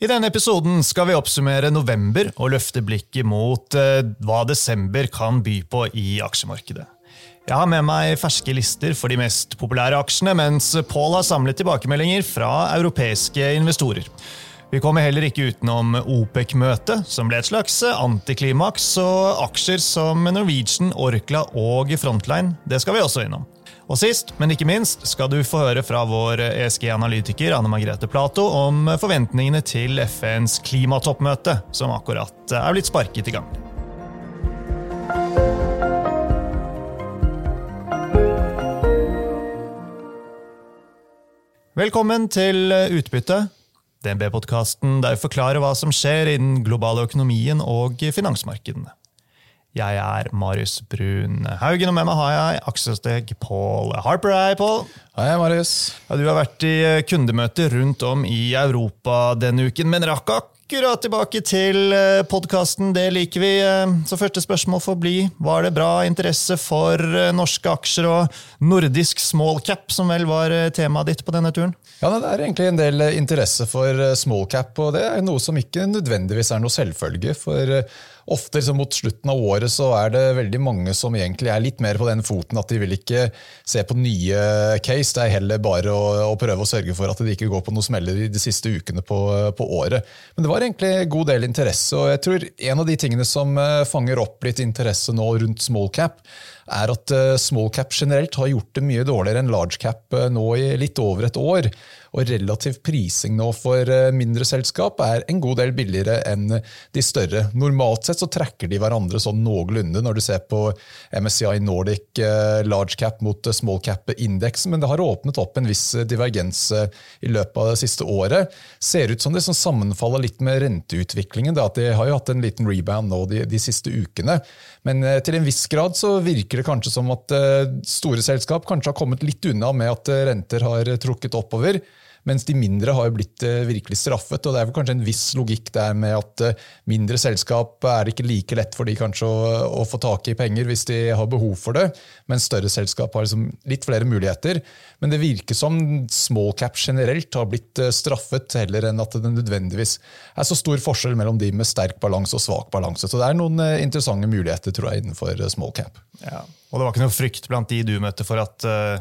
I denne episoden skal vi oppsummere november og løfte blikket mot eh, hva desember kan by på i aksjemarkedet. Jeg har med meg ferske lister for de mest populære aksjene, mens Paul har samlet tilbakemeldinger fra europeiske investorer. Vi kommer heller ikke utenom OPEC-møtet, som ble et slags antiklimaks, og aksjer som Norwegian, Orkla og Frontline. Det skal vi også innom. Og sist, men ikke minst, skal du få høre fra vår ESG-analytiker Anne Margrethe Plato om forventningene til FNs klimatoppmøte, som akkurat er blitt sparket i gang. Velkommen til Utbytte, DNB-podkasten der vi forklarer hva som skjer i den globale økonomien og finansmarkedene. Jeg er Marius Brun Haugen, og med meg har jeg aksjesteg Paul Harper. Hei, Paul. Hei, Marius. Ja, du har vært i kundemøter rundt om i Europa denne uken, men rakk akkurat tilbake til podkasten. Det liker vi. Så første spørsmål får bli, var det bra interesse for norske aksjer og nordisk small cap, som vel var temaet ditt på denne turen? Ja, Det er egentlig en del interesse for small cap, og det er noe som ikke nødvendigvis er noe selvfølge. for Ofte liksom, mot slutten av året så er det veldig mange som egentlig er litt mer på den foten at de vil ikke se på nye case. Det er heller bare å, å prøve å sørge for at de ikke går på noe smeller de siste ukene på, på, året. Men det var egentlig en god del interesse, og jeg tror en av de tingene som fanger opp litt interesse nå rundt small cap, er at small cap generelt har gjort det mye dårligere enn large cap nå i litt over et år. Og relativ prising nå for mindre selskap er en god del billigere enn de større. Normalt sett så trekker de hverandre sånn noenlunde når du ser på MSCI Nordic large cap mot small cap-indeksen, men det har åpnet opp en viss divergens i løpet av det siste året. Ser ut som det som sammenfaller litt med renteutviklingen. At De har jo hatt en liten rebound nå de, de siste ukene. Men til en viss grad så virker det kanskje som at store selskap kanskje har kommet litt unna med at renter har trukket oppover. Mens de mindre har jo blitt virkelig straffet. og Det er vel kanskje en viss logikk der med at mindre selskap er ikke like lett for de kanskje å, å få tak i penger hvis de har behov for det, mens større selskap har liksom litt flere muligheter. Men det virker som small cap generelt har blitt straffet, heller enn at det nødvendigvis er så stor forskjell mellom de med sterk balanse og svak balanse. Så det er noen interessante muligheter tror jeg, innenfor small cap. Ja, og det var ikke noe frykt blant de du møtte for at uh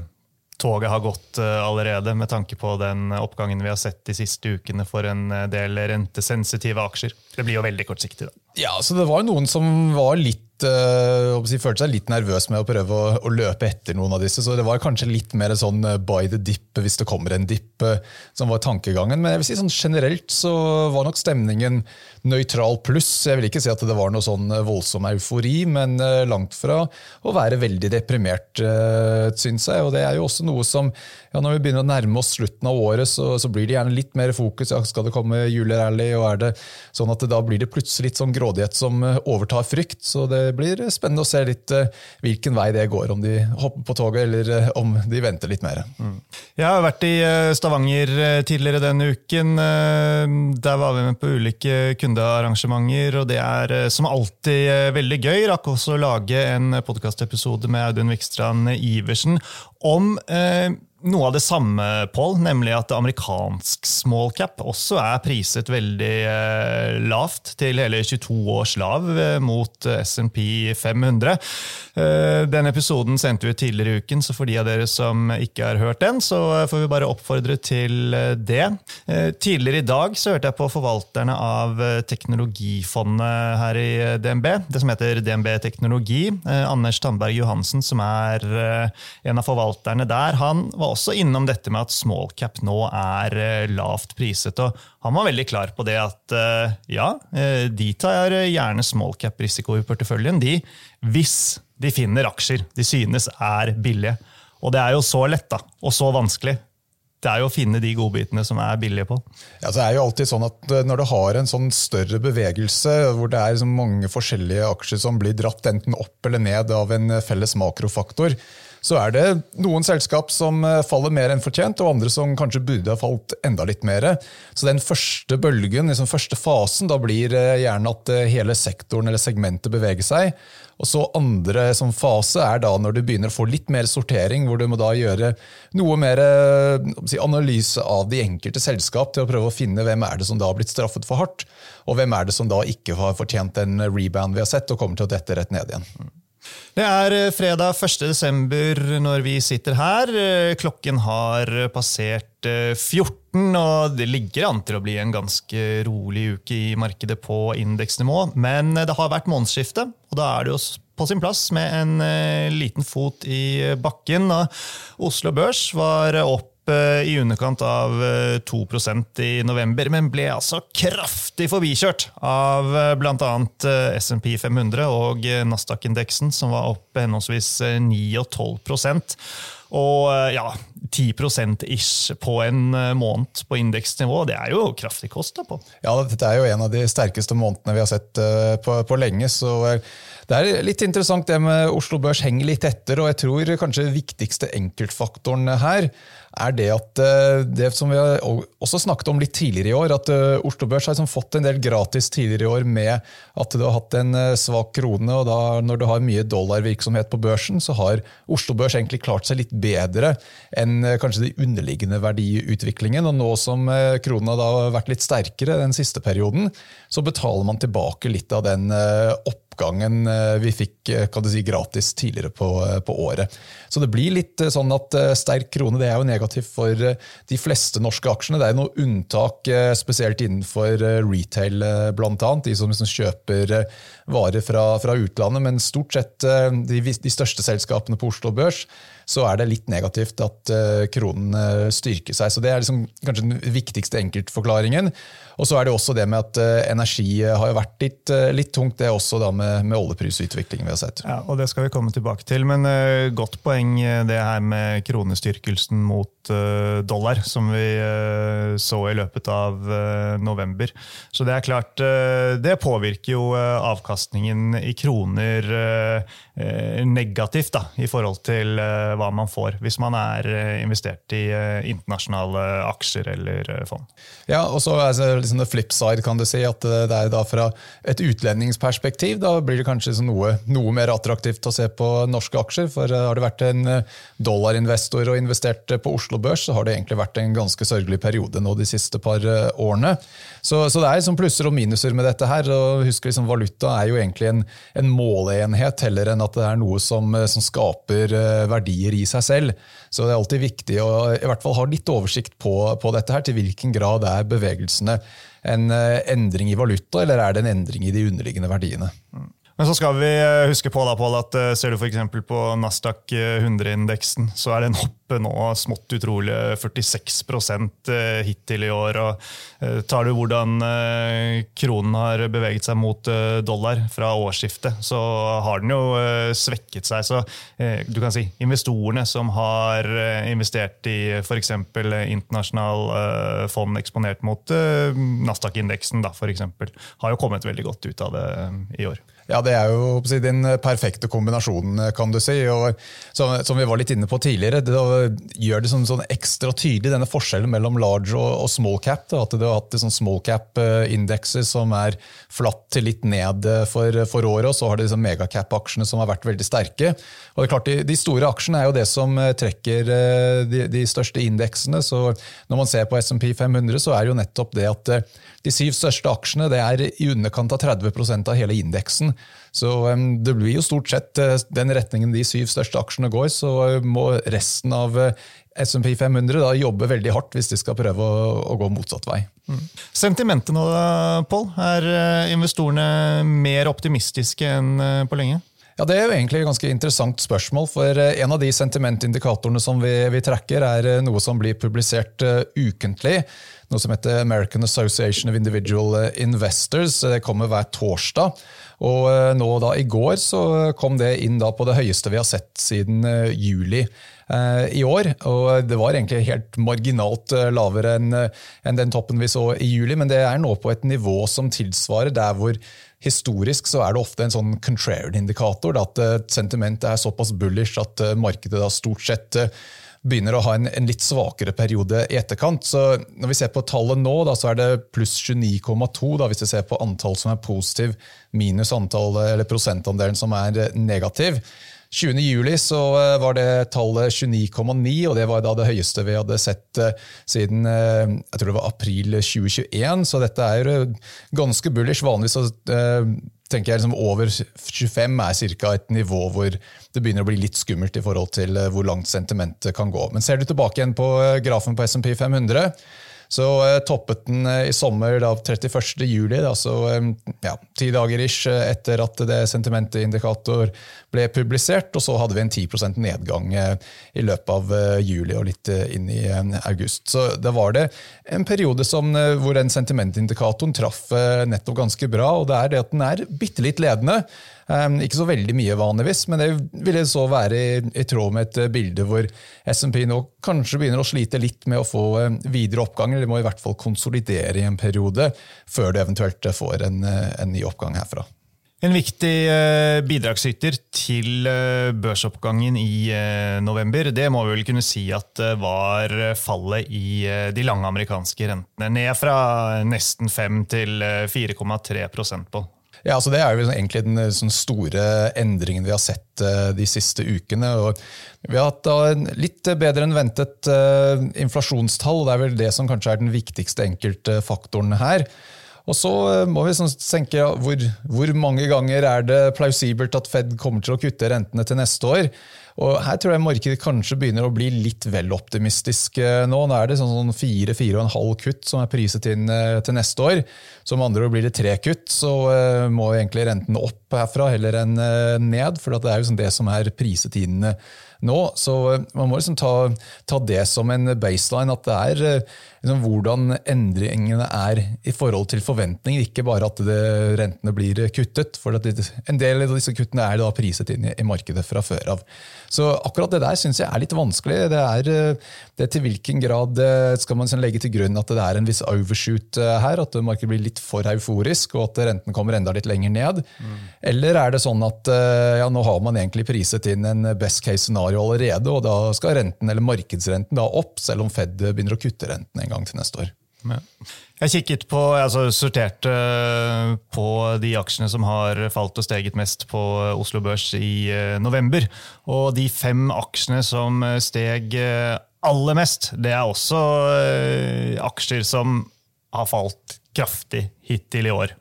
toget har gått allerede, med tanke på den oppgangen vi har sett de siste ukene for en del rentesensitive aksjer. Det blir jo veldig kortsiktig, da. Ja, så Det var noen som var litt uh, følte seg litt nervøs med å prøve å, å, løpe etter noen av disse. Så det var kanskje litt mer sånn by the dip hvis det kommer en dip, uh, som var tankegangen. Men jeg vil si sånn generelt så var nok stemningen nøytral pluss. Jeg vil ikke si at det var noe sånn voldsom eufori, men langt fra å være veldig deprimert, øh, syns jeg. Og det er jo også noe som ja, Når vi begynner å nærme oss slutten av året, så, så blir det gjerne litt mer fokus. Ja, skal det komme julerally, og er det sånn at det, da blir det plutselig litt sånn grådighet som overtar frykt. Så det blir spennende å se litt hvilken vei det går, om de hopper på toget eller om de venter litt mer. Mm. Jeg har vært i Stavanger tidligere denne uken. Der var vi med på ulike kundearrangementer, og det er som alltid veldig gøy. Rakk også å lage en podkastepisode med Audun Vikstrand Iversen om eh, noe av det samme, Paul, nemlig at amerikansk small cap også er priset veldig eh, lavt, til hele 22 års lav eh, mot SMP 500. Eh, den episoden sendte vi tidligere i uken, så for de av dere som ikke har hørt den, så får vi bare oppfordre til det. Tidligere i dag så hørte jeg på forvalterne av teknologifondet her i DNB, det som heter DNB Teknologi. Anders Tandberg Johansen, som er en av forvalterne der, han var også innom dette med at small cap nå er lavt priset. og Han var veldig klar på det at ja, de tar gjerne small cap-risiko i porteføljen, de, hvis de finner aksjer de synes er billige. Og det er jo så lett, da, og så vanskelig. Det er jo å finne de godbitene som er billige på. Ja, det er jo alltid sånn at Når du har en sånn større bevegelse, hvor det er mange forskjellige aksjer som blir dratt enten opp eller ned av en felles makrofaktor, så er det noen selskap som eh, faller mer enn fortjent, og andre som kanskje burde ha falt enda litt mer. Så den første bølgen, liksom første fasen, da blir gjerne at hele sektoren eller segmentet beveger seg. Og så Andre som fase er da når du begynner å få litt mer sortering, hvor du må da gjøre noe mer si, analyse av de enkelte selskap til å prøve å finne hvem er det som da har blitt straffet for hardt, og hvem er det som da ikke har fortjent den rebound vi har sett og kommer til å dette rett ned igjen. Det er eh, fredag 1.12. når vi sitter her. Eh, klokken har passert 14, eh, og det ligger an til å bli en ganske rolig uke i markedet på indeksnivå. Men det har vært månedsskifte, og da er det jo på sin plass med en liten fot i bakken. Oslo Børs var opp i underkant av 2 eh, i november, men ble altså kraftig forbikjørt av eh, bl.a. Eh, SMP 500 og Nasdaq-indeksen, som var opp henholdsvis 9 og 12% og ja, 10 ish på en måned på indeksnivå, det er jo kraftig kost Da på. Ja, dette er jo en av de sterkeste månedene vi har sett på, på lenge. så det er litt interessant det med Oslo Børs henger litt etter, og jeg tror kanskje viktigste enkeltfaktoren her er det at eh, det som vi har også snakket om litt tidligere i år, at eh, Oslo Børs har liksom fått en del gratis tidligere i år med at du har hatt en eh, svak krone. og da Når du har mye dollarvirksomhet på børsen, så har Oslo Børs egentlig klart seg litt bedre enn kanskje de underliggende verdiutviklingen. og Nå som krona da har vært litt sterkere den siste perioden, så betaler man tilbake litt av den opp oppgangen eh, vi fikk eh, kan du si, gratis tidligere på, eh, på, året. Så det blir litt sånn at sterk krone det er jo negativt for de fleste norske aksjene. Det er noe unntak, spesielt innenfor retail, bl.a. De som liksom kjøper varer fra, fra, utlandet. Men stort sett de, de største selskapene på Oslo Børs så er det litt negativt at kronen styrker seg. Så Det er liksom kanskje den viktigste enkeltforklaringen. Og så er det også det med at energi har vært litt, litt tungt, det er også da med, med oljeprisutviklingen vi har sett. Ja, og Det skal vi komme tilbake til, men uh, godt poeng det her med kronestyrkelsen mot dollar, som vi så i løpet av november. Så det er klart, det påvirker jo avkastningen i kroner negativt da, i forhold til hva man får hvis man er investert i internasjonale aksjer eller fond. Ja, og så er det liksom the flip side, kan du si. At det er da fra et utlendingsperspektiv da blir det kanskje noe, noe, mer attraktivt å se på norske aksjer. For eh, har det vært en eh, dollarinvestor og investert på Oslo Børs, så har det egentlig vært en ganske sørgelig periode nå de siste par eh, årene. Så, så det er liksom plusser og minuser med dette her. og husk liksom Valuta er jo egentlig en, en måleenhet heller enn at det er noe som, som skaper verdier i seg selv. Så det er alltid viktig å i hvert fall ha litt oversikt på, på dette her, til hvilken grad er bevegelsene en eh, endring i valuta, eller er det en endring i de underliggende verdiene? Mm. Men så skal vi eh, huske på da, Paul, at eh, ser du f.eks. på Nasdaq 100-indeksen, så er den oppe nå smått utrolig 46% hittil i år. og Tar du hvordan kronen har beveget seg mot dollar fra årsskiftet, så har den jo svekket seg. Så du kan si investorene som har investert i f.eks. internasjonal fond eksponert mot Nasdaq-indeksen, har jo kommet veldig godt ut av det i år. Ja, Det er jo den perfekte kombinasjonen, kan du si. og Som, som vi var litt inne på tidligere, det gjør det sånn, sånn ekstra tydelig denne forskjellen mellom large og, og small cap. Da, at du har hatt sånn small cap-indekser som er flatt til litt ned for, for året, og så har du liksom megacap-aksjene som har vært veldig sterke. Og det er klart, de, de, store aksjene er jo det som trekker eh, de, de største indeksene. så Når man ser på SMP 500, så er det jo nettopp det at eh, de syv største aksjene det er i underkant av 30% av hele indeksen. Så det blir jo stort sett uh, den retningen de syv største aksjene går, så uh, må resten av uh, SMP 500 da jobbe veldig hardt hvis de skal prøve å, å gå motsatt vei. Mm. Sentimentet nå, Pål? Er investorene mer optimistiske enn på lenge? Ja, Det er jo egentlig et ganske interessant spørsmål. for En av de sentimentindikatorene som vi, vi trekker, er noe som blir publisert ukentlig noe som heter American Association of Individual Investors. Det kommer hver torsdag. Og eh, nå da I går så kom det inn da på det høyeste vi har sett siden eh, juli eh, i år. og Det var egentlig helt marginalt lavere enn den toppen vi så i juli, men det er nå på et nivå som tilsvarer der hvor historisk så er det ofte en sånn contrarian-indikator. At sentimentet er såpass bullish at markedet da stort sett begynner å ha en, en, litt svakere periode i etterkant. Så Når vi ser på tallet nå, da, så er det pluss 29,2 hvis vi ser på antall som er positiv, minus antall, eller prosentandelen som er negativ. 20. juli så eh, var det tallet 29,9, og det var da det høyeste vi hadde sett eh, siden eh, jeg tror det var april 2021. Så dette er ganske bullish. Vanligvis så tenker jeg liksom over 25 er ca. et nivå hvor det begynner å bli litt skummelt i forhold til hvor langt sentimentet kan gå. Men ser du tilbake igjen på grafen på SMP 500, så uh, toppet den i sommer, da 31. juli, da, så um, ja, ti dager ish etter at det sentimentindikator ble publisert. Og så hadde vi en 10 nedgang i løpet av juli og litt inn i august. Så da var det en periode som, hvor den sentimentindikatoren traff nettopp ganske bra. Og det er det at den er bitte litt ledende. Um, ikke så veldig mye vanligvis, men det ville så være i, tråd med et bilde hvor SMP nå kanskje begynner å slite litt med å få videre oppganger. De må i hvert fall konsolidere i en periode før du eventuelt får en, en ny oppgang herfra. En viktig bidragsyter til børsoppgangen i november, det må vi vel kunne si at var fallet i de lange amerikanske rentene. Ned fra nesten 5 til 4,3 prosentpoeng. Ja, altså Det er jo egentlig den sånn store endringen vi har sett uh, de siste ukene. Vi har hatt litt bedre enn ventet inflasjonstall. og Det er vel det som kanskje er den viktigste enkeltfaktoren her. Og så må vi sånn tenke hvor, hvor mange ganger er det plausibelt at Fed kommer til å kutte rentene til neste år. Og Her tror jeg markedet kanskje begynner å bli litt vel optimistisk eh, nå. Nå er det sånn 4-4,5 kutt som er priset inn eh, til neste år. Så med andre ord blir det tre kutt, så eh, må egentlig renten opp herfra heller enn ned. For det er jo sånn det som er priset inn nå. Så man må liksom ta, ta det som en baseline, at det er liksom, hvordan endringene er i forhold til forventninger. Ikke bare at det, rentene blir kuttet. For en del av disse kuttene er da priset inn i, i markedet fra før av. Så akkurat det der syns jeg er litt vanskelig. Det er, eh, det til hvilken grad eh, skal man liksom legge til grunn at det er en viss overshoot eh, her? At markedet blir litt for euforisk, og at renten kommer enda litt lenger ned? Mm. Eller er det sånn at ja, nå har man egentlig priset inn en best case scenario allerede, og da skal renten eller markedsrenten da opp, selv om Fed begynner å kutte renten en gang til neste år? Ja. Jeg kikket på, altså sorterte på de aksjene som har falt og steget mest på Oslo Børs i eh, november. Og de fem aksjene som steg eh, aller mest, det er også eh, aksjer som har falt kraftig hittil i år.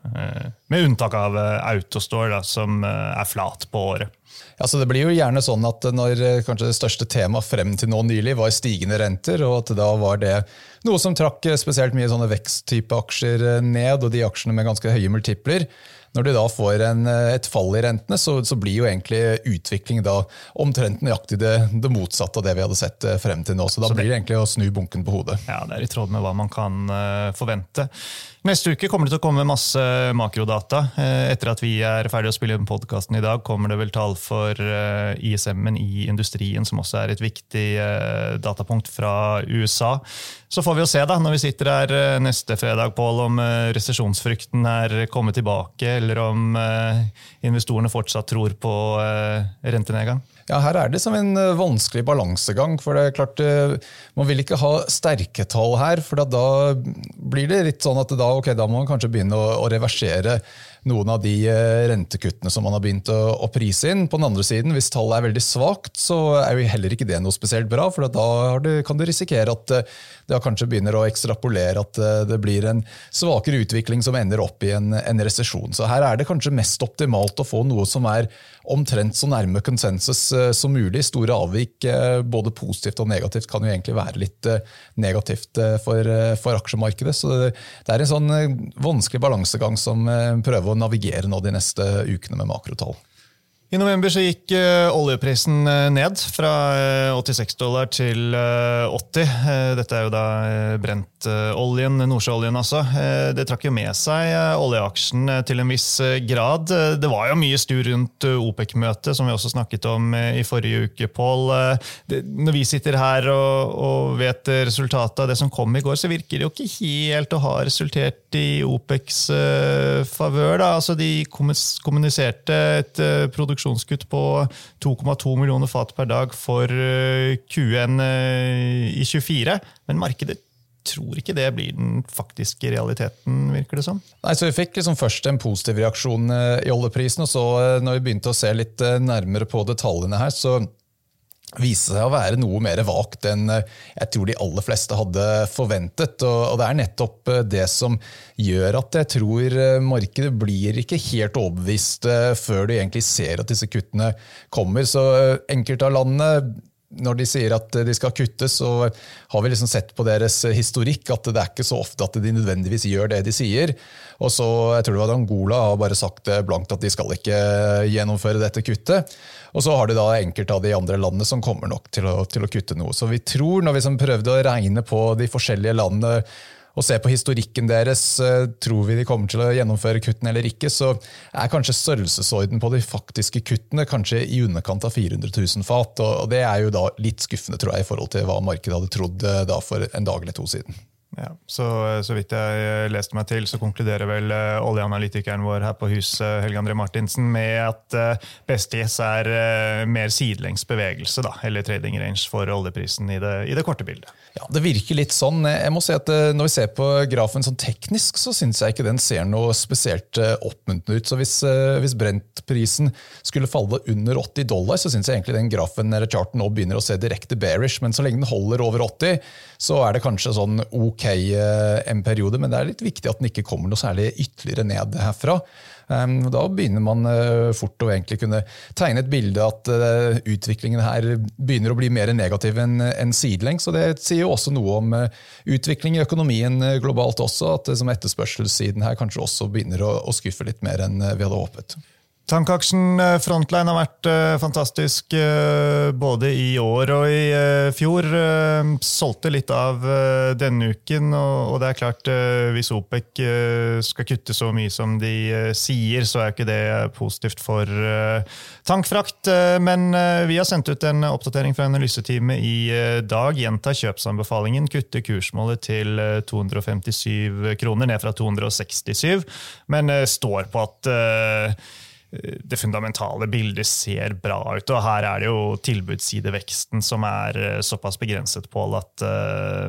Med unntak av Autostore, da, som er flat på året. Ja, så Det blir jo gjerne sånn at når kanskje det største temaet frem til nå nylig var stigende renter, og at da var det noe som trakk spesielt mye sånne veksttype aksjer ned, og de aksjene med ganske høye multipler, når du da får en, et fall i rentene, så, så, blir jo egentlig utvikling da omtrent nøyaktig det, det, motsatte av det vi hadde sett frem til nå. Så da så det, blir det egentlig å snu bunken på hodet. Ja, Det er i tråd med hva man kan uh, forvente. Neste uke kommer det til å komme masse makrodata. Eh, etter at vi er ferdig å spille inn podkasten i dag, kommer det vel tall for eh, ISM-en i industrien, som også er et viktig eh, datapunkt fra USA. Så får vi jo se da, når vi sitter her neste fredag, Pål, om resesjonsfrykten er kommet tilbake, eller om investorene fortsatt tror på rentenedgang. Ja, Her er det som en eh, vanskelig balansegang. for det er klart eh, Man vil ikke ha sterke tall her, for da blir det litt sånn at da, okay, da må man kanskje begynne å, å reversere noen av de eh, rentekuttene som man har begynt å, å, prise inn. På den andre siden, hvis tallet er veldig svakt, så er jo heller ikke det noe spesielt bra. For da du, kan du risikere at eh, det kanskje begynner å ekstrapolere at eh, det blir en svakere utvikling som ender opp i en, en resesjon. Så her er det kanskje mest optimalt å få noe som er omtrent så nærme konsensus som mulig. Store avvik, både positivt og negativt, kan jo egentlig være litt negativt for, for aksjemarkedet. Så det er en sånn vanskelig balansegang som prøver å navigere nå de neste ukene med makrotall. I november så gikk uh, oljeprisen uh, ned fra uh, 86 dollar til 80. dette er jo da brentoljen, nordsjøoljen altså. det trakk jo med seg oljeaksjen til en viss grad. det var jo mye stur rundt OPEC-møtet, som vi også snakket om i forrige uke, Pål. når vi sitter her og, vet resultatet av det som kom i går, så virker det jo ikke helt å ha resultert i OPECs favør. Altså, de kommuniserte et produksjon produksjonskutt på 2,2 millioner fat per dag for eh, Q1 eh, i 24. Men markedet tror ikke det blir den faktiske realiteten, virker det som. Nei, så Vi fikk liksom først en positiv reaksjon eh, i oljeprisen, og så når vi begynte å se litt nærmere på detaljene her, så viste seg å være noe mer vagt enn eh, jeg tror de aller fleste hadde forventet. Og det er nettopp eh, det som gjør at jeg tror eh, markedet blir ikke helt overbevist før du egentlig ser at disse kuttene kommer. Så enkelte av landene når de sier at de skal kutte, så har vi liksom sett på deres historikk at det er ikke så ofte at de nødvendigvis gjør det de sier. Og så, jeg tror det var Angola har bare sagt blankt at de skal ikke gjennomføre dette kuttet. Og så har du da enkelte av de andre landene som kommer nok til å, til å kutte noe. Så vi tror, når vi som prøvde å regne på de forskjellige landene og se på historikken deres, eh, tror vi de kommer til å gjennomføre kuttene eller ikke, så er kanskje størrelsesorden på de faktiske kuttene kanskje i underkant av 400 000 fat. Og det er jo da litt skuffende, tror jeg, i forhold til hva markedet hadde trodd eh, da for en dag eller to siden. Ja, så, så vidt jeg leste meg til, så konkluderer vel uh, oljeanalytikeren vår her på huset Helge André Martinsen, med at uh, best guess er mer sidelengs bevegelse, da, eller trading range for oljeprisen i det, i det, korte bildet. Ja, Det virker litt sånn. Jeg må si at Når vi ser på grafen sånn teknisk, så syns jeg ikke den ser noe spesielt oppmuntrende ut. Så Hvis, hvis Brent-prisen skulle falle under 80 dollar, så syns jeg egentlig den grafen eller charten nå begynner å se direkte bearish. Men så lenge den holder over 80, så er det kanskje sånn ok Eh, en periode, men det er litt viktig at den ikke kommer noe særlig ytterligere ned herfra. Da begynner man eh, fort å egentlig kunne tegne et bilde at eh, utviklingen her begynner å bli mer negativ enn sidelengs. og Det sier jo også noe om utvikling i økonomien globalt også, at etterspørselssiden her kanskje også begynner å skuffe litt mer enn vi hadde håpet. Tankaksjen eh, Frontline har vært uh, fantastisk uh, både i år og i fjor. solgte litt av denne uken, og, det er klart hvis OPEC skal kutte så mye som de sier, så er ikke det positivt for tankfrakt. men vi har sendt ut en oppdatering fra analyseteamet i dag. Gjenta kjøpsanbefalingen, kutte kursmålet til 257 kroner, ned fra 267, men står på at det fundamentale bildet ser bra ut. Og her er det jo tilbudsideveksten som er eh, såpass begrenset, på at uh,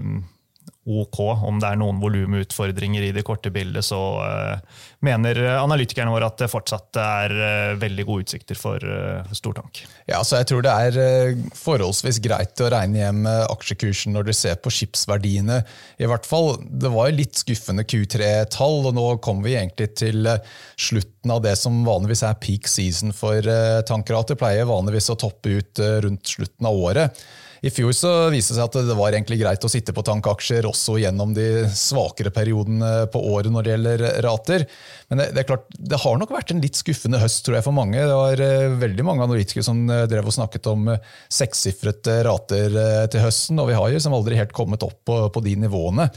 ok. Om det er noen volumutfordringer i det korte bildet, så uh, mener analytikerne våre at det fortsatt er uh, veldig gode utsikter for uh, stortank. Ja, så jeg tror det er forholdsvis greit å regne hjem aksjekursen når du ser på skipsverdiene. I hvert fall, Det var jo litt skuffende Q3-tall, og nå kommer vi egentlig til slutten av det som vanligvis er peak season for tankrater. Pleier vanligvis å toppe ut rundt slutten av året. I fjor så viste det seg at det var egentlig greit å sitte på tankaksjer også gjennom de svakere periodene på året når det gjelder rater. Men det, det, er klart, det har nok vært en litt skuffende høst tror jeg for mange. Det var uh, veldig mange analytikere som uh, drev og snakket om uh, sekssifrete rater til høsten, og vi har jo som aldri helt kommet opp på, på de nivåene.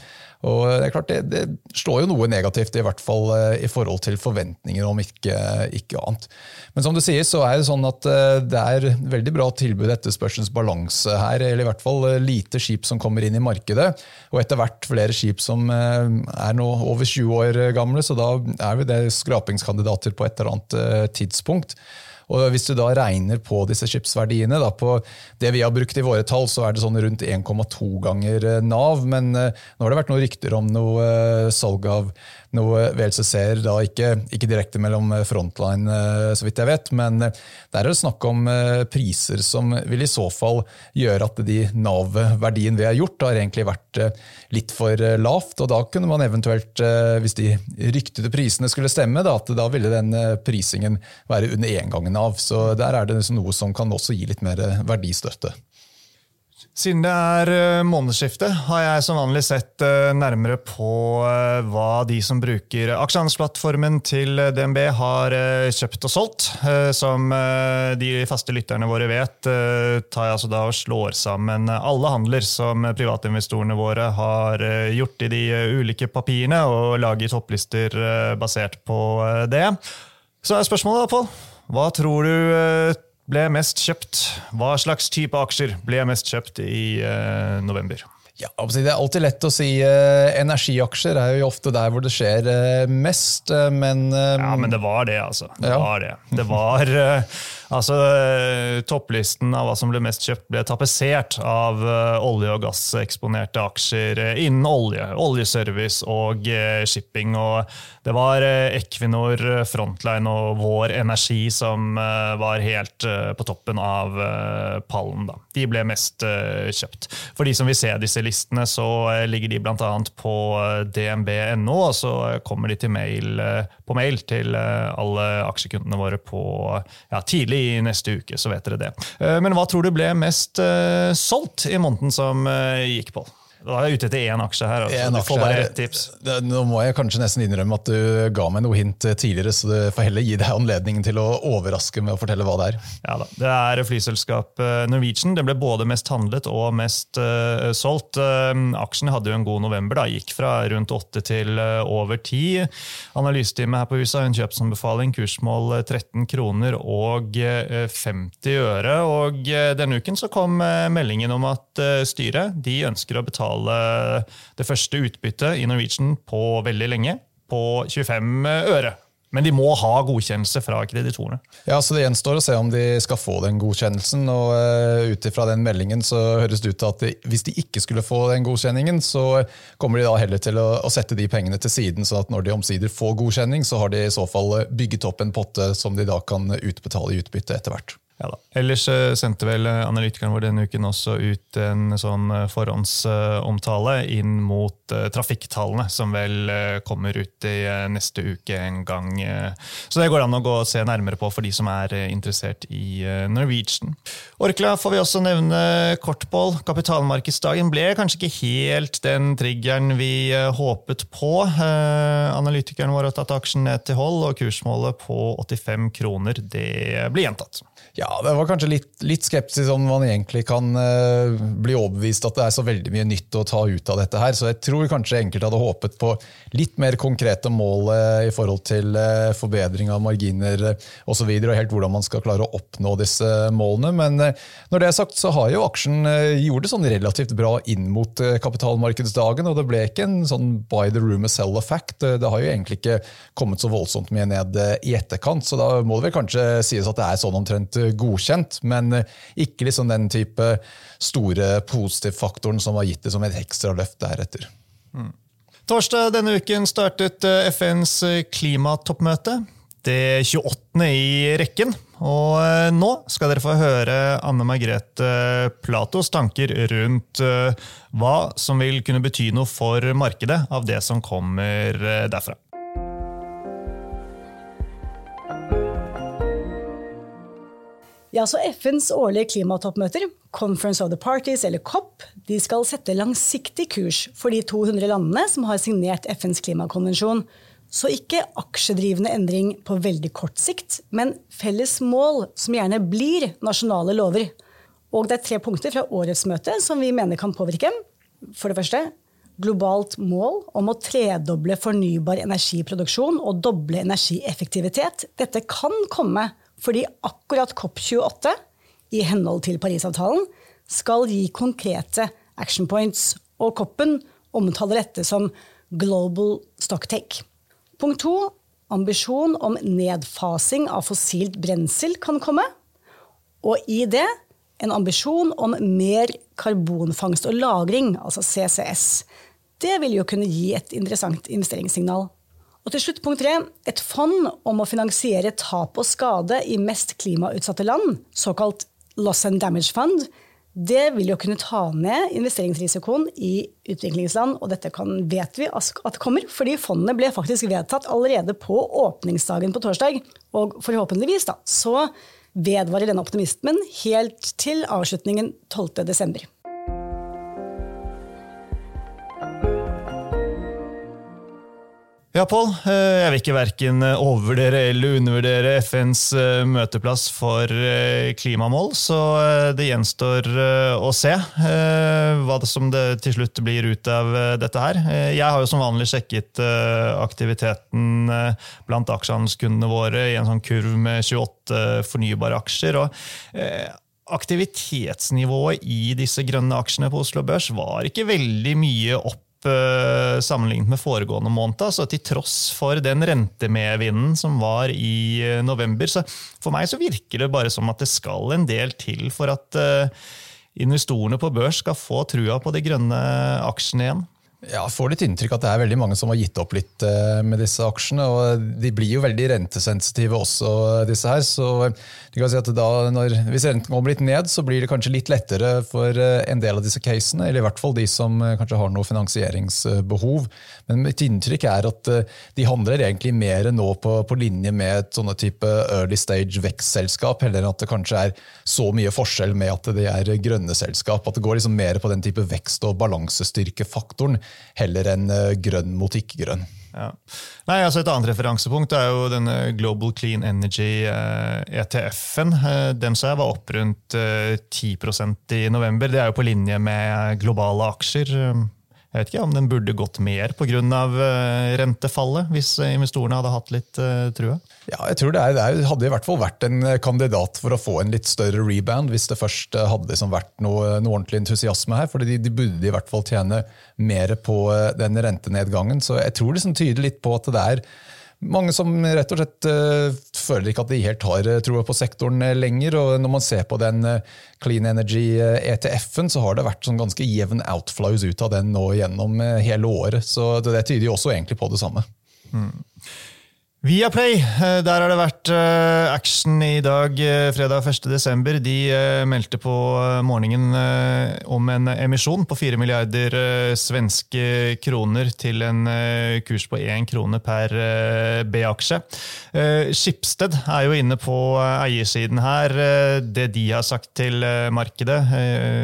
Og Det er klart, det, det, slår jo noe negativt, i hvert fall eh, i forhold til forventninger, om ikke, ikke, annet. Men som du sier, så er det sånn at eh, det er veldig bra tilbud etterspørselens balanse her. Eller i hvert fall eh, lite skip som kommer inn i markedet. Og etter hvert flere skip som er nå over 20 år gamle, så da er vi det skrapingskandidater på et eller annet tidspunkt. Og Hvis du da regner på disse skipsverdiene, da på det vi har brukt i våre tall, så er det sånn rundt 1,2 ganger Nav. Men nå har det vært noen rykter om noe salg av noe VLC ser da ikke, ikke, direkte mellom frontline, eh, så vidt jeg vet, men eh, der er det snakk om eh, priser som vil i så fall gjøre at de Nav-verdien vi har gjort, har egentlig vært litt for lavt. og Da kunne man eventuelt, hvis de ryktede prisene skulle stemme, da, at da ville den prisingen være under én gang Nav. Så der er det noe som kan også gi litt mer verdistøtte. Siden det er månedsskiftet, månedsskifte, har jeg som vanlig sett eh, nærmere på eh, hva de som bruker aksjehandelsplattformen til DNB har kjøpt og solgt. Som de faste lytterne våre vet, tar jeg altså da og slår sammen alle handler som privatinvestorene våre har gjort i de ulike papirene, og lager topplister basert på det. Så er spørsmålet da, Pål. Hva tror du ble mest kjøpt? Hva slags type aksjer ble mest kjøpt i uh, november? Ja, Det er alltid lett å si uh, energiaksjer er jo ofte der hvor det skjer uh, mest, men Ja, men det var det, altså. Det ja. var det. Det var Altså, eh, Topplisten av hva som ble mest kjøpt, ble tapetsert av uh, olje- og gasseksponerte aksjer uh, innen olje, oljeservice og shipping. Og det var Equinor, Frontline og Vår Energi som var helt på toppen av pallen. Da. De ble mest kjøpt. For de som vil se disse listene, så ligger de bl.a. på dnb.no, og så kommer de mail, på mail til alle aksjekundene våre på ja, tidlig i neste uke, så vet dere det. Eh, men hva tror du ble mest uh, solgt i måneden som uh, gikk, på? Da er jeg ute etter én aksje her. Altså. En du får bare ett tips. Nå må jeg kanskje nesten innrømme at du ga meg noe hint tidligere, så du får heller gi deg anledningen til å overraske med å fortelle hva det er. Ja da, Det er flyselskapet Norwegian. Det ble både mest handlet og mest uh, solgt. Uh, aksjen hadde jo en god november. da, Gikk fra rundt åtte til uh, over ti. Analysetime her på huset har en kjøpsanbefaling, kursmål 13 kroner og 50 øre. Og denne uken så kom meldingen om at styret de ønsker å betale betale det første utbyttet i Norwegian på veldig lenge, på 25 øre. Men de må ha godkjennelse fra kreditorene. Ja, så Det gjenstår å se om de skal få den godkjennelsen. og uh, Ut ifra den meldingen så høres det ut til at de, hvis de ikke skulle få den godkjenningen, så kommer de da heller til å, å, sette de pengene til siden, sånn at når de omsider får godkjenning, så har de i så fall bygget opp en potte som de da kan utbetale i utbytte etter hvert. Ja da. Ellers eh, sendte vel eh, analytikeren vår denne uken også ut en sånn eh, forhåndsomtale inn mot trafikktallene, som vel kommer ut i neste uke en gang. Så det går an å gå og se nærmere på for de som er interessert i Norwegian. Orkla får vi også nevne kort, Pål. Kapitalmarkedsdagen ble kanskje ikke helt den triggeren vi håpet på. Analytikeren vår har tatt aksjen ned til hold, og kursmålet på 85 kroner det blir gjentatt. Ja, det var kanskje litt, litt skeptisk om man egentlig kan uh, bli overbevist at det er så veldig mye nytt å ta ut av dette her. Så jeg tror kanskje enkelte hadde håpet på litt mer konkrete mål uh, i forhold til uh, forbedring av marginer uh, osv. Og, og helt hvordan man skal klare å oppnå disse målene. Men når det er sagt, så har jo aksjen gjort det sånn relativt bra inn mot kapitalmarkedsdagen. Og det ble ikke en sånn buy the room and sell effect. Det har jo egentlig ikke kommet så voldsomt mye ned i etterkant, så da må det vel kanskje sies at det er sånn omtrent godkjent, men eh, ikke liksom den type store positivfaktoren som har gitt det som et ekstra løft deretter. Mm. Torsdag denne uken startet eh, FNs eh, klimatoppmøte. Det 28. i rekken. Og nå skal dere få høre Anne Margrethe Platos tanker rundt hva som vil kunne bety noe for markedet av det som kommer derfra. Ja, så FNs årlige klimatoppmøter, Conference of the Parties, eller COP, de skal sette langsiktig kurs for de 200 landene som har signert FNs klimakonvensjon. Så ikke aksjedrivende endring på veldig kort sikt, men felles mål som gjerne blir nasjonale lover. Og det er tre punkter fra årets møte som vi mener kan påvirke. For det første globalt mål om å tredoble fornybar energiproduksjon og doble energieffektivitet. Dette kan komme fordi akkurat COP28, i henhold til Parisavtalen, skal gi konkrete action points, og COP-en omtaler dette som global stocktake. Punkt to ambisjon om nedfasing av fossilt brensel kan komme. Og i det en ambisjon om mer karbonfangst og -lagring, altså CCS. Det vil jo kunne gi et interessant investeringssignal. Og til slutt punkt tre, Et fond om å finansiere tap og skade i mest klimautsatte land, såkalt loss and damage fund, det vil jo kunne ta ned investeringsrisikoen i utviklingsland. Og dette kan, vet vi at kommer, fordi fondene ble faktisk vedtatt allerede på åpningsdagen på torsdag. Og forhåpentligvis da, så vedvarer denne optimismen helt til avslutningen 12.12. Ja, Pål. Eh, jeg vil ikke verken overvurdere eller undervurdere FNs eh, møteplass for eh, klimamål, så det gjenstår å se hva det som det til slutt blir ut av dette her. Jeg har jo som vanlig sjekket aktiviteten blant aksjehandelskundene våre i en sånn kurv med 28 fornybare aksjer. og Aktivitetsnivået i disse grønne aksjene på Oslo Børs var ikke veldig mye opp Eh, sammenlignet med foregående måned. Så til tross for den rentemedvinden som var i eh, november. Så for meg så virker det bare som at det skal en del til for at eh, investorene på børs skal få trua på de grønne aksjene igjen. Ja, jeg får litt inntrykk at det er veldig mange som har gitt opp litt eh, med disse aksjene. og De blir jo veldig rentesensitive også, disse her. så du kan si at da, når, Hvis renten kommer litt ned, så blir det kanskje litt lettere for eh, en del av disse casene. Eller i hvert fall de som eh, kanskje har noe finansieringsbehov. Men mitt inntrykk er at de handler egentlig mer nå på, på linje med et sånne type early stage vekstselskap, heller enn at det kanskje er så mye forskjell med at de er grønne selskap. At det går liksom mer på den type vekst- og balansestyrkefaktoren heller enn eh, grønn mot ikke-grønn. Ja. Nei, altså Et annet referansepunkt er jo denne Global Clean Energy ETF-en. Eh, e eh, den sa jeg var opp rundt 10% i november. Det er jo på linje med globale aksjer. Jeg vet ikke om den burde gått mer pga. Eh, rentefallet, hvis investorene hadde hatt litt uh, trua? Ja, jeg tror det, er, det, hadde i hvert fall vært en eh, kandidat for å få en litt større rebound, hvis det først hadde liksom vært noe, noe, ordentlig entusiasme her. For de, de, burde i hvert fall tjene mer på den rentenedgangen. Så jeg tror det liksom tyder litt på at det er mange som rett og slett uh, føler ikke at de helt har uh, troa på sektoren uh, lenger. og Når man ser på den Clean Energy-ETF-en, så har det vært sånn ganske jevn outflows ut av den nå gjennom hele året. Så det, det, tyder jo også egentlig på det samme. Mm. Viaplay, Play, der har det vært eh, action i dag, eh, fredag 1.12. De meldte på morgenen om en emisjon på 4 milliarder svenske kroner til en kurs på 1 krone per B-aksje. Skipsted er jo inne på eiersiden her. Det de har sagt til markedet,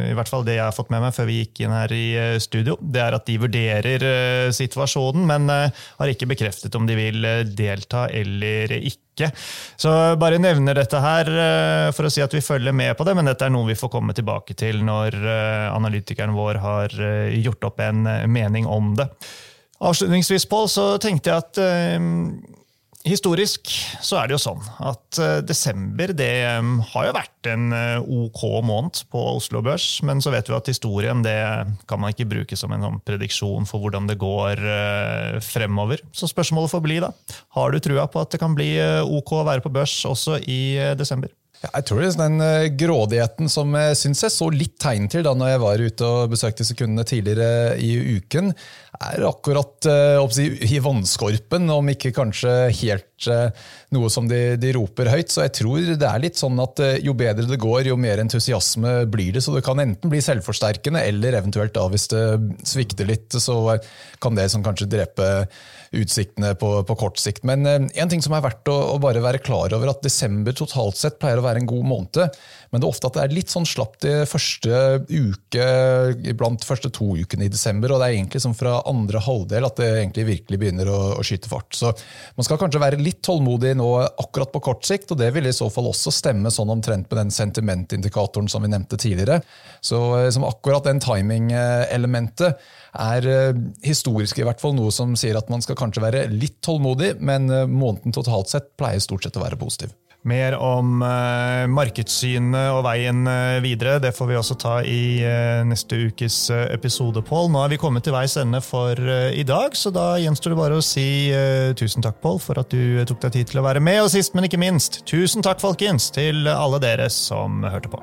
i hvert fall det jeg har fått med meg før vi gikk inn her i studio, det er at de vurderer situasjonen, men har ikke bekreftet om de vil delta delta eller ikke. Så bare nevner dette her eh, for å si at vi følger med på det, men dette er noe vi får komme tilbake til når eh, analytikeren vår har eh, gjort opp en mening om det. Avslutningsvis, Pål, så tenkte jeg at Historisk så er det jo sånn at uh, desember det um, har jo vært en uh, ok måned på Oslo Børs, men så vet vi at historien det kan man ikke bruke som en sånn prediksjon for hvordan det går uh, fremover. Så spørsmålet får bli, da. Har du trua på at det kan bli ok å være på børs også i desember? Ja, jeg tror det er den grådigheten som jeg syns jeg så litt tegn til da når jeg var ute og besøkte sekundene tidligere i uken, er akkurat uh, i vannskorpen, om ikke kanskje helt uh, noe som de, de, roper høyt. Så jeg tror det er litt sånn at jo bedre det går, jo mer entusiasme blir det. Så det kan enten bli selvforsterkende, eller eventuelt da hvis det svikter litt, så kan det som kanskje drepe utsiktene på, på kort sikt. Men en ting som er verdt å, å, bare være klar over, at desember totalt sett pleier å være en god måned. Men det er ofte at det er litt sånn slapt i første uke, iblant første to ukene i desember. Og det er egentlig som fra andre halvdel at det egentlig virkelig begynner å, å skyte fart. Så man skal kanskje være litt tålmodig nå akkurat på kort sikt, og det vil i så fall også stemme sånn omtrent med den sentimentindikatoren som vi nevnte tidligere. Så eh, akkurat den timing-elementet er eh, historisk i hvert fall noe som sier at man skal kanskje være litt tålmodig, men eh, måneden totalt sett pleier stort sett å være positiv. Mer om uh, markedssynet og veien uh, videre det får vi også ta i uh, neste ukes episode, Pål. Nå er vi kommet til veis ende for i dag, så da gjenstår det bare å si tusen takk, Pål, for at du tok deg tid til å være med. Og sist, men ikke minst, tusen takk, folkens, til alle dere som hørte på.